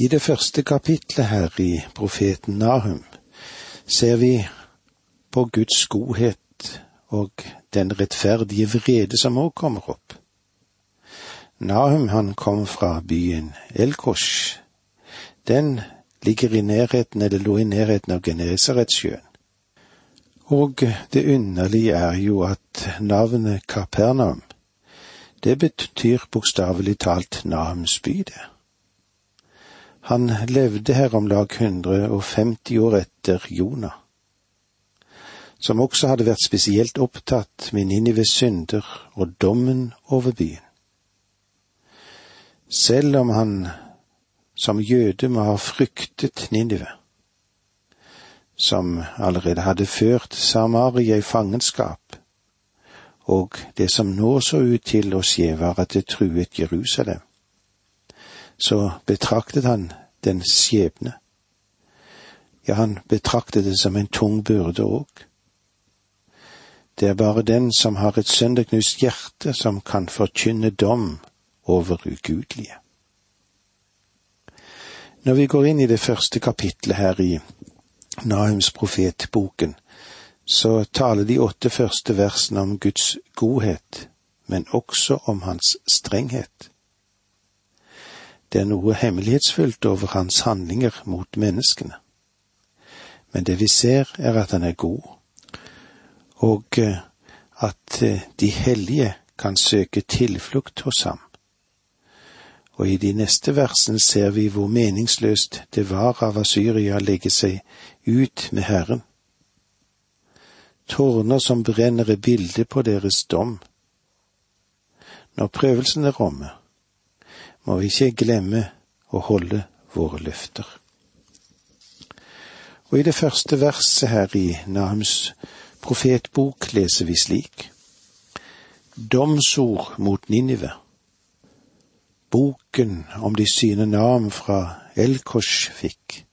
I det første kapitlet her i profeten Nahum ser vi på Guds godhet og den rettferdige vrede som òg kommer opp. Nahum han kom fra byen Elkosh. Den ligger i nærheten, eller lå i nærheten av Genesaretsjøen. Og det underlige er jo at navnet Kapernaum, det betyr bokstavelig talt Nahums by, det. Han levde her om lag 150 år etter Jonah, som også hadde vært spesielt opptatt med Ninives synder og dommen over byen. Selv om han som jøde må ha fryktet Ninive, som allerede hadde ført Samaria i fangenskap, og det som nå så ut til å skje var at det truet Jerusalem så betraktet han den skjebne. Ja, han betraktet det som en tung byrde òg. Det er bare den som har et sønderknust hjerte, som kan forkynne dom over ugudelige. Når vi går inn i det første kapitlet her i Nahums profetboken, så taler de åtte første versene om Guds godhet, men også om hans strenghet. Det er noe hemmelighetsfullt over hans handlinger mot menneskene. Men det vi ser, er at han er god, og eh, at eh, de hellige kan søke tilflukt hos ham. Og i de neste versene ser vi hvor meningsløst det var av Asyria å legge seg ut med Herren. Tårner som brenner er bildet på deres dom. Når prøvelsene rommer, må vi ikke glemme å holde våre løfter. Og i det første verset her i Nahums profetbok leser vi slik. Domsord mot Ninive. Boken om de syne navn fra Elkosh fikk.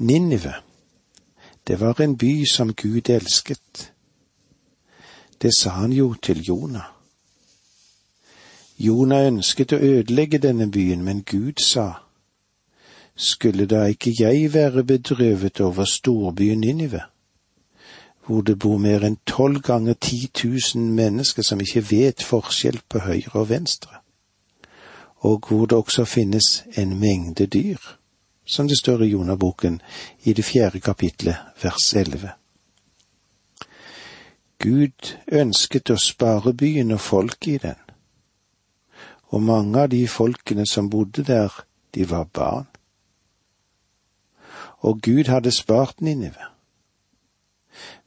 Ninive, det var en by som Gud elsket. Det sa han jo til Jonah. Jonah ønsket å ødelegge denne byen, men Gud sa, skulle da ikke jeg være bedrøvet over storbyen Ninive, hvor det bor mer enn tolv ganger ti tusen mennesker som ikke vet forskjell på høyre og venstre, og hvor det også finnes en mengde dyr, som det står i Jonaboken i det fjerde kapitlet vers elleve. Gud ønsket å spare byen og folket i den og mange av de folkene som bodde der, de var barn. Og Gud hadde spart Ninive.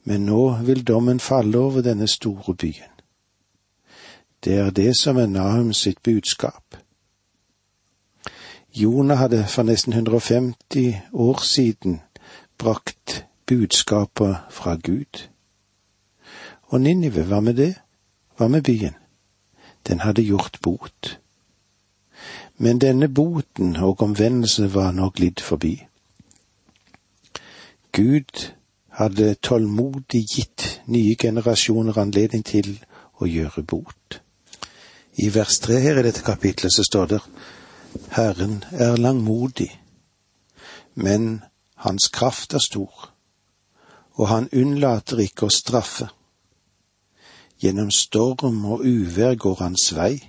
Men nå vil dommen falle over denne store byen. Det er det som er Nahum sitt budskap. Jonah hadde for nesten 150 år siden brakt budskapet fra Gud. Og Ninive, hva med det? Hva med byen? Den hadde gjort bot. Men denne boten og omvendelsen var nå glidd forbi. Gud hadde tålmodig gitt nye generasjoner anledning til å gjøre bot. I vers tre her i dette kapitlet så står det Herren er langmodig, men hans kraft er stor, og han unnlater ikke å straffe. Gjennom storm og uvær går hans vei.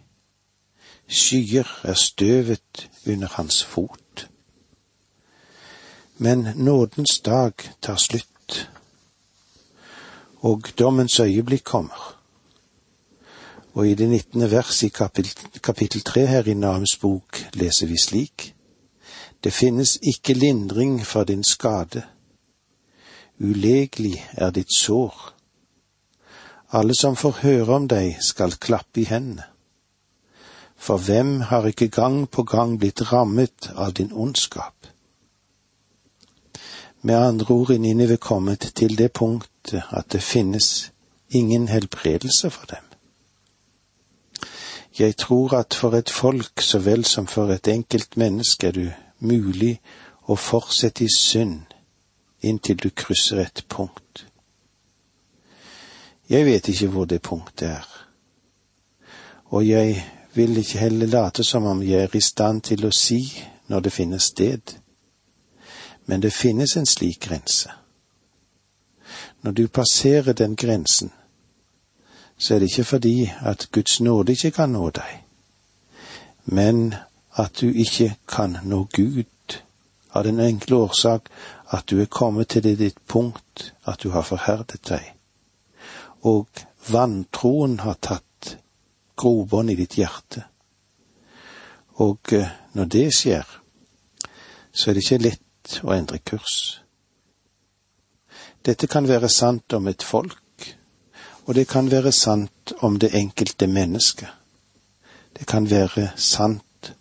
Skyer er støvet under hans fot. Men nådens dag tar slutt, og dommens øyeblikk kommer. Og i det nittende vers i kapittel tre her i Nahums bok leser vi slik. Det finnes ikke lindring for din skade. Ulegelig er ditt sår alle som får høre om deg, skal klappe i hendene. For hvem har ikke gang på gang blitt rammet av din ondskap? Med andre ord er Ninive kommet til det punktet at det finnes ingen helbredelse for dem. Jeg tror at for et folk så vel som for et enkelt menneske er det mulig å fortsette i synd inntil du krysser et punkt. Jeg vet ikke hvor det punktet er, og jeg vil ikke heller late som om jeg er i stand til å si når det finner sted, men det finnes en slik grense. Når du passerer den grensen, så er det ikke fordi at Guds nåde ikke kan nå deg, men at du ikke kan nå Gud av den enkle årsak at du er kommet til det ditt punkt at du har forherdet deg, og vantroen har tatt grobånd i ditt hjerte. Og eh, når det skjer, så er det ikke lett å endre kurs. Dette kan være sant om et folk, og det kan være sant om det enkelte mennesket. Det kan være sant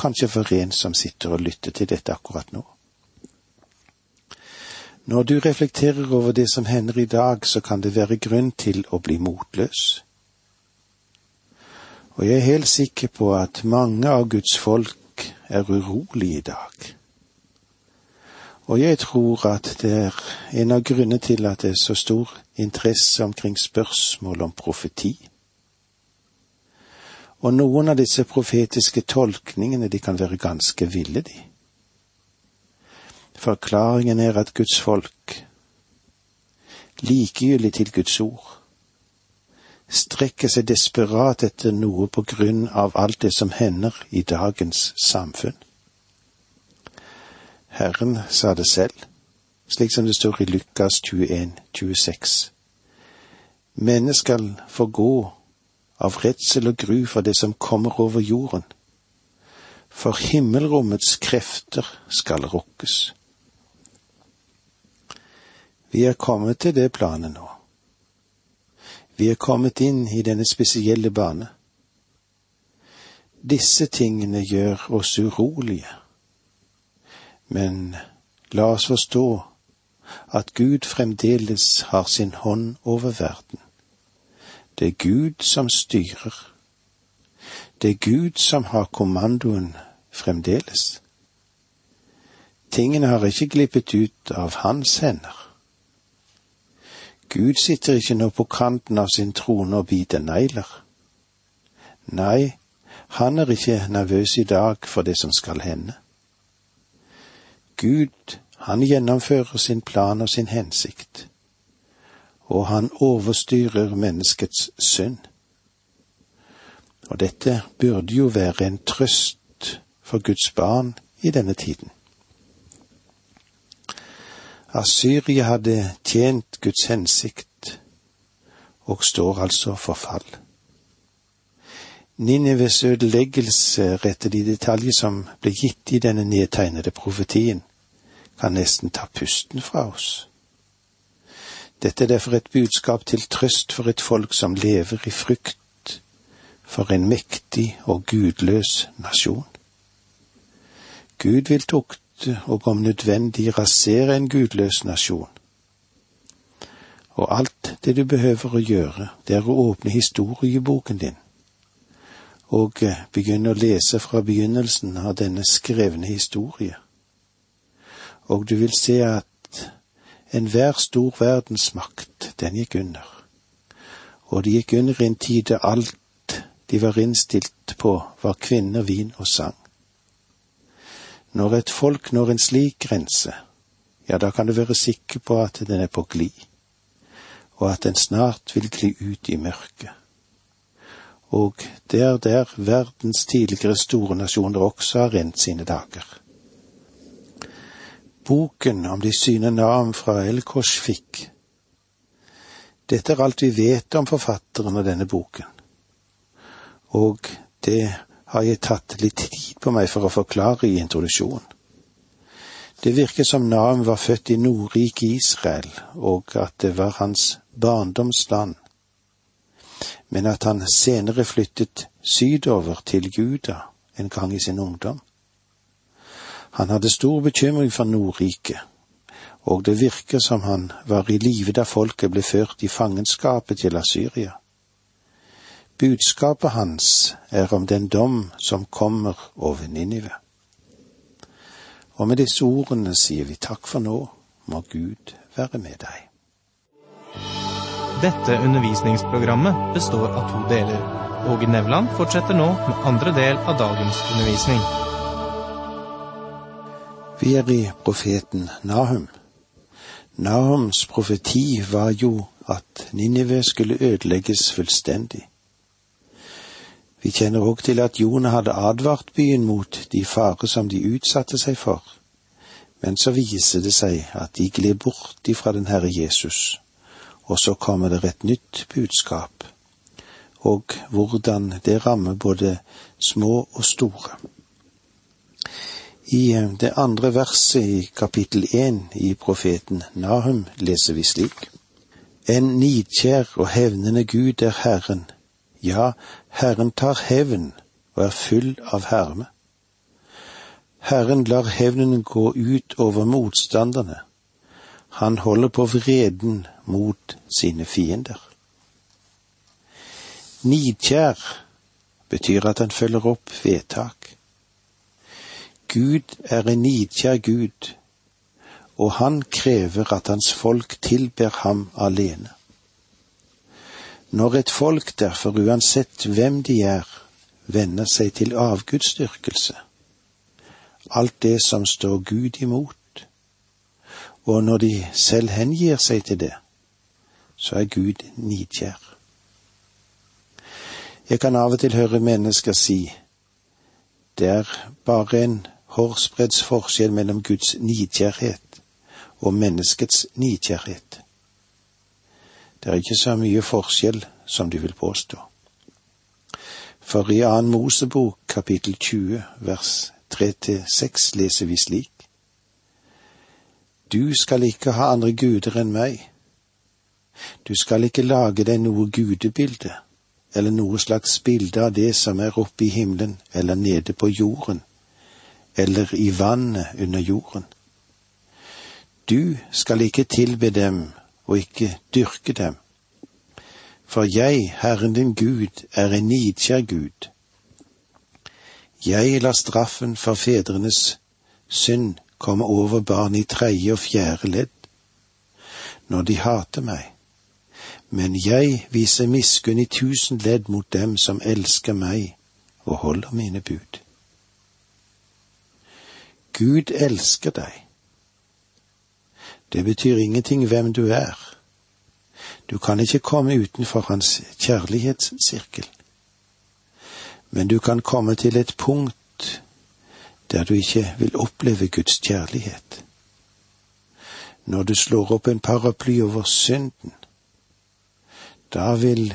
kanskje for en som sitter og lytter til dette akkurat nå. Når du reflekterer over det som hender i dag, så kan det være grunn til å bli motløs. Og jeg er helt sikker på at mange av Guds folk er urolige i dag. Og jeg tror at det er en av grunnene til at det er så stor interesse omkring spørsmål om profeti. Og noen av disse profetiske tolkningene, de kan være ganske ville, de. Forklaringen er at Guds folk, likegyldig til Guds ord, strekker seg desperat etter noe på grunn av alt det som hender i dagens samfunn. Herren sa det selv, slik som det står i Lukas 21, 26. Mennesket skal forgå av redsel og gru for det som kommer over jorden, for himmelrommets krefter skal rokkes. Vi er kommet til det planet nå. Vi er kommet inn i denne spesielle bane. Disse tingene gjør oss urolige, men la oss forstå at Gud fremdeles har sin hånd over verden. Det er Gud som styrer. Det er Gud som har kommandoen fremdeles. Tingene har ikke glippet ut av hans hender. Gud sitter ikke nå på kanten av sin trone og biter negler. Nei, han er ikke nervøs i dag for det som skal hende. Gud, han gjennomfører sin plan og sin hensikt, og han overstyrer menneskets synd. Og dette burde jo være en trøst for Guds barn i denne tiden. Assyria hadde tjent Guds hensikt og står altså for fall. Nineves ødeleggelse rettet i detaljer som ble gitt i denne nedtegnede profetien, kan nesten ta pusten fra oss. Dette er derfor et budskap til trøst for et folk som lever i frykt for en mektig og gudløs nasjon. Gud vil tukte og om nødvendig rasere en gudløs nasjon. Og alt det du behøver å gjøre, det er å åpne historieboken din og eh, begynne å lese fra begynnelsen av denne skrevne historie. Og du vil se at enhver stor verdensmakt, den gikk under. Og de gikk under i en tid da alt de var innstilt på, var kvinner, vin og sang. Når et folk når en slik grense, ja, da kan du være sikker på at den er på glid, og at den snart vil gli ut i mørket. Og det er der verdens tidligere store nasjoner også har rent sine dager. Boken om de syne navn fra Elkosh fikk. Dette er alt vi vet om forfatteren av denne boken, og det har jeg tatt litt tid på meg for å forklare i introduksjonen. Det virker som Naam var født i Nordrike Israel, og at det var hans barndomsland, men at han senere flyttet sydover til Juda en gang i sin ungdom. Han hadde stor bekymring for Nordriket, og det virker som han var i live da folket ble ført i fangenskapet til Asyria. Budskapet hans er om den dom som kommer over Ninive. Og med disse ordene sier vi takk for nå, må Gud være med deg. Dette undervisningsprogrammet består av to deler. Åge Nevland fortsetter nå med andre del av dagens undervisning. Vi er i profeten Nahum. Nahums profeti var jo at Ninive skulle ødelegges fullstendig. Vi kjenner òg til at Jonah hadde advart byen mot de farer som de utsatte seg for, men så viser det seg at de gled bort ifra den Herre Jesus, og så kommer det et nytt budskap, og hvordan det rammer både små og store. I det andre verset i kapittel én i profeten Nahum leser vi slik. En nidkjær og hevnende Gud er Herren, ja, Herren tar hevn og er full av herme. Herren lar hevnen gå ut over motstanderne. Han holder på vreden mot sine fiender. Nidkjær betyr at han følger opp vedtak. Gud er en nidkjær Gud, og han krever at hans folk tilber ham alene. Når et folk derfor, uansett hvem de er, venner seg til avgudsdyrkelse, alt det som står Gud imot, og når de selv hengir seg til det, så er Gud nidkjær. Jeg kan av og til høre mennesker si det er bare en hårsbredds forskjell mellom Guds nidkjærhet og menneskets nidkjærhet. Det er ikke så mye forskjell som de vil påstå. For i annen Mosebok kapittel 20 vers 3-6 leser vi slik. Du skal ikke ha andre guder enn meg. Du skal ikke lage deg noe gudebilde, eller noe slags bilde av det som er oppe i himmelen eller nede på jorden, eller i vannet under jorden. Du skal ikke tilbe dem og ikke dyrke dem. For jeg, Herren din Gud, er en nidkjær Gud. Jeg lar straffen for fedrenes synd komme over barn i tredje og fjerde ledd, når de hater meg. Men jeg viser miskunn i tusen ledd mot dem som elsker meg og holder mine bud. Gud elsker deg. Det betyr ingenting hvem du er. Du kan ikke komme utenfor hans kjærlighetssirkel. Men du kan komme til et punkt der du ikke vil oppleve Guds kjærlighet. Når du slår opp en paraply over synden, da vil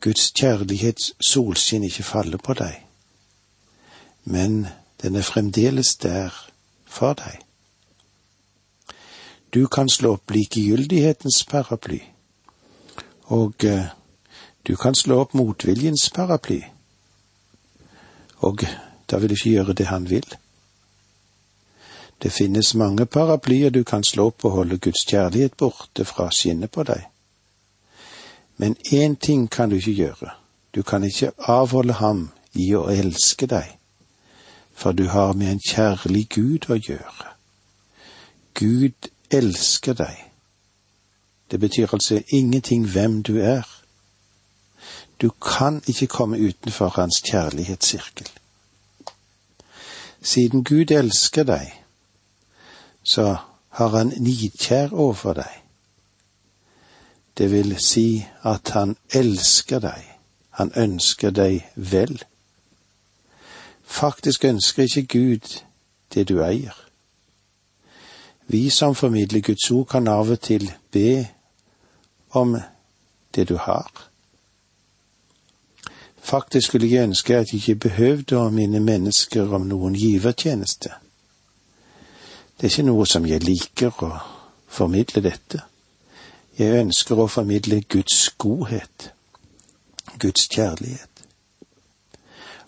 Guds kjærlighets solskinn ikke falle på deg, men den er fremdeles der for deg. Du kan slå opp likegyldighetens paraply, og eh, du kan slå opp motviljens paraply, og da vil du ikke gjøre det han vil. Det finnes mange paraplyer du kan slå opp og holde Guds kjærlighet borte fra skinnet på deg. Men én ting kan du ikke gjøre, du kan ikke avholde ham i å elske deg, for du har med en kjærlig Gud å gjøre. Gud elsker deg. Det betyr altså ingenting hvem du er. Du kan ikke komme utenfor hans kjærlighetssirkel. Siden Gud elsker deg, så har han nidkjær overfor deg. Det vil si at han elsker deg, han ønsker deg vel. Faktisk ønsker ikke Gud det du eier. Vi som formidler Guds ord, kan av og til be om det du har. Faktisk skulle jeg ønske at jeg ikke behøvde å minne mennesker om noen givertjeneste. Det er ikke noe som jeg liker å formidle dette. Jeg ønsker å formidle Guds godhet, Guds kjærlighet.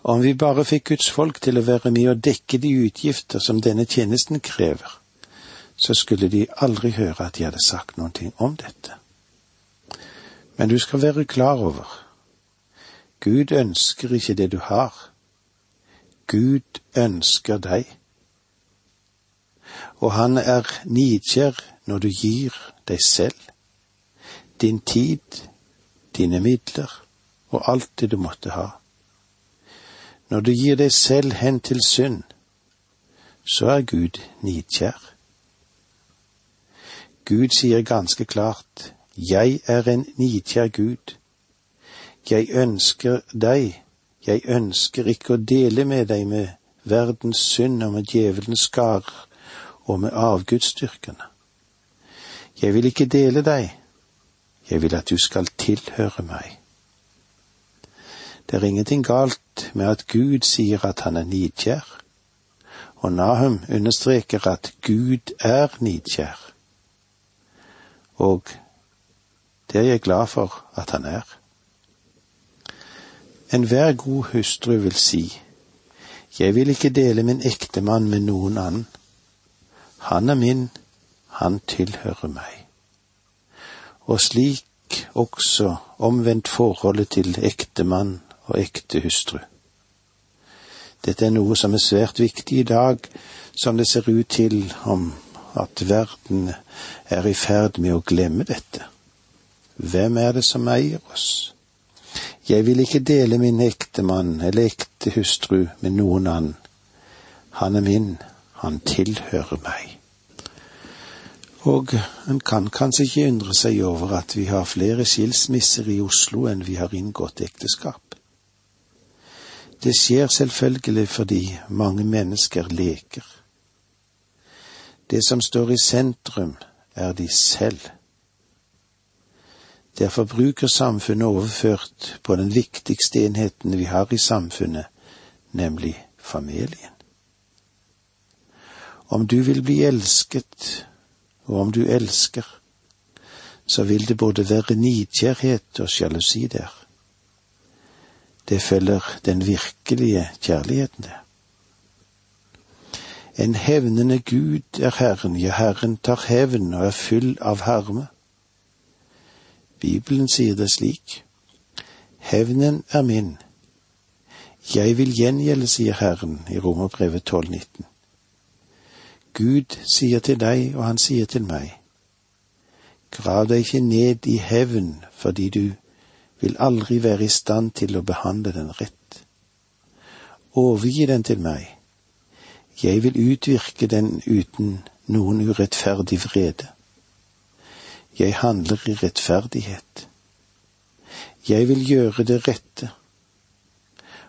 Om vi bare fikk Guds folk til å være med og dekke de utgifter som denne tjenesten krever, så skulle de aldri høre at de hadde sagt noen ting om dette. Men du skal være klar over, Gud ønsker ikke det du har. Gud ønsker deg. Og han er nidkjær når du gir deg selv, din tid, dine midler, og alt det du måtte ha. Når du gir deg selv hen til synd, så er Gud nidkjær. Gud sier ganske klart, Jeg er en nidkjær Gud. Jeg ønsker deg, jeg ønsker ikke å dele med deg med verdens synd og med djevelens skarer og med avgudsdyrkerne. Jeg vil ikke dele deg, jeg vil at du skal tilhøre meg. Det er ingenting galt med at Gud sier at han er nidkjær, og Nahum understreker at Gud er nidkjær. Og det er jeg glad for at han er. Enhver god hustru vil si, jeg vil ikke dele min ektemann med noen annen. Han er min, han tilhører meg. Og slik også omvendt forholdet til ektemann og ekte hustru. Dette er noe som er svært viktig i dag, som det ser ut til om at verden er i ferd med å glemme dette. Hvem er det som eier oss? Jeg vil ikke dele min ektemann eller ekte hustru med noen annen. Han er min, han tilhører meg. Og en kan kanskje ikke undre seg over at vi har flere skilsmisser i Oslo enn vi har inngått ekteskap. Det skjer selvfølgelig fordi mange mennesker leker. Det som står i sentrum, er de selv. Det er forbrukersamfunnet overført på den viktigste enheten vi har i samfunnet, nemlig familien. Om du vil bli elsket, og om du elsker, så vil det både være nidkjærhet og sjalusi der det følger den virkelige kjærligheten, det. En hevnende Gud er Herren, ja, Herren tar hevn og er full av harme. Bibelen sier det slik. Hevnen er min. Jeg vil gjengjelde, sier Herren i Romerbrevet 12,19. Gud sier til deg, og han sier til meg, grav deg ikke ned i hevn fordi du vil aldri være i stand til å behandle den rett. Overgi den til meg. Jeg vil utvirke den uten noen urettferdig vrede. Jeg handler i rettferdighet. Jeg vil gjøre det rette,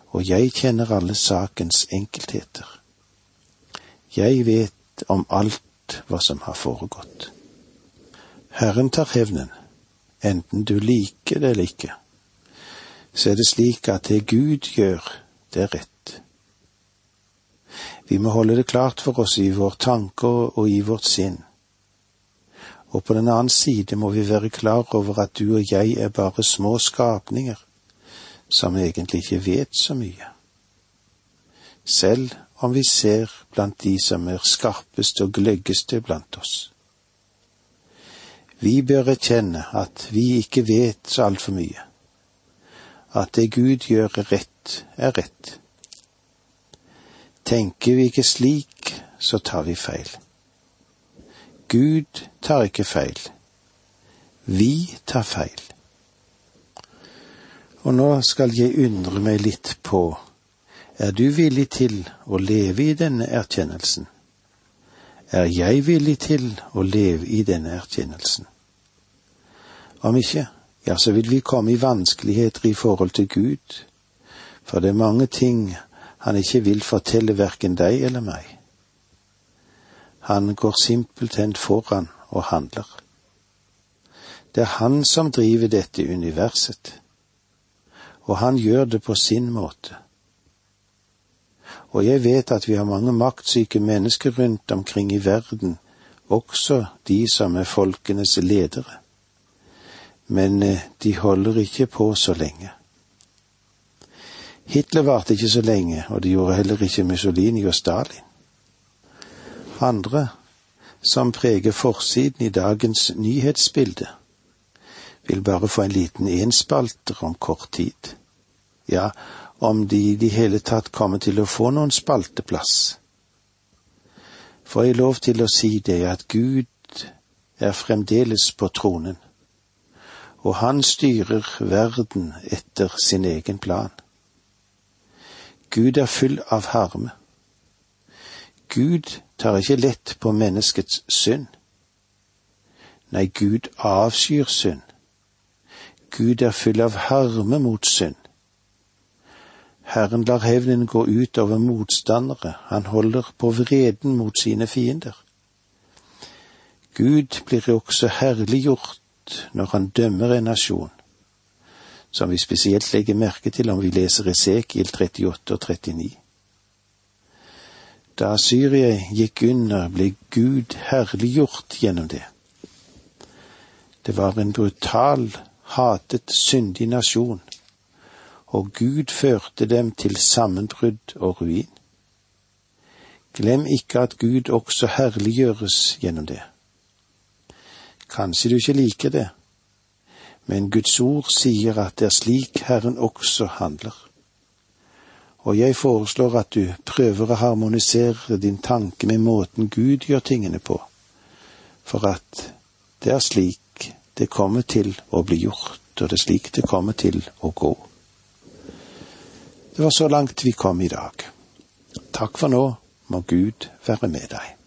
og jeg kjenner alle sakens enkeltheter. Jeg vet om alt hva som har foregått. Herren tar hevnen, enten du liker det eller ikke, så er det slik at det Gud gjør, det er rett. Vi må holde det klart for oss i våre tanker og i vårt sinn. Og på den annen side må vi være klar over at du og jeg er bare små skapninger som egentlig ikke vet så mye. Selv om vi ser blant de som er skarpeste og gløggeste blant oss. Vi bør erkjenne at vi ikke vet så altfor mye. At det Gud gjør er rett, er rett. Tenker vi ikke slik, så tar vi feil. Gud tar ikke feil. Vi tar feil. Og nå skal jeg undre meg litt på, er du villig til å leve i denne erkjennelsen? Er jeg villig til å leve i denne erkjennelsen? Om ikke, ja, så vil vi komme i vanskeligheter i forhold til Gud, for det er mange ting han ikke vil fortelle verken deg eller meg. Han går simpelthen foran og handler. Det er han som driver dette universet, og han gjør det på sin måte og jeg vet at vi har mange maktsyke mennesker rundt omkring i verden, også de som er folkenes ledere. Men eh, de holder ikke på så lenge. Hitler varte ikke så lenge, og det gjorde heller ikke Mussolini og Stalin. Andre som preger forsiden i dagens nyhetsbilde, vil bare få en liten enspalter om kort tid. Ja, om de i det hele tatt kommer til å få noen spalteplass. Får jeg lov til å si det at Gud er fremdeles på tronen, og han styrer verden etter sin egen plan. Gud er full av harme. Gud tar ikke lett på menneskets synd. Nei, Gud avskyr synd. Gud er full av harme mot synd. Herren lar hevnen gå ut over motstandere, han holder på vreden mot sine fiender. Gud blir også herliggjort når han dømmer en nasjon, som vi spesielt legger merke til om vi leser Esekiel 38 og 39. Da Syria gikk under, ble Gud herliggjort gjennom det. Det var en brutal, hatet, syndig nasjon, og Gud førte dem til sammenbrudd og ruin. Glem ikke at Gud også herliggjøres gjennom det. Kanskje du ikke liker det, men Guds ord sier at det er slik Herren også handler. Og jeg foreslår at du prøver å harmonisere din tanke med måten Gud gjør tingene på, for at det er slik det kommer til å bli gjort, og det er slik det kommer til å gå. Det var så langt vi kom i dag. Takk for nå, må Gud være med deg.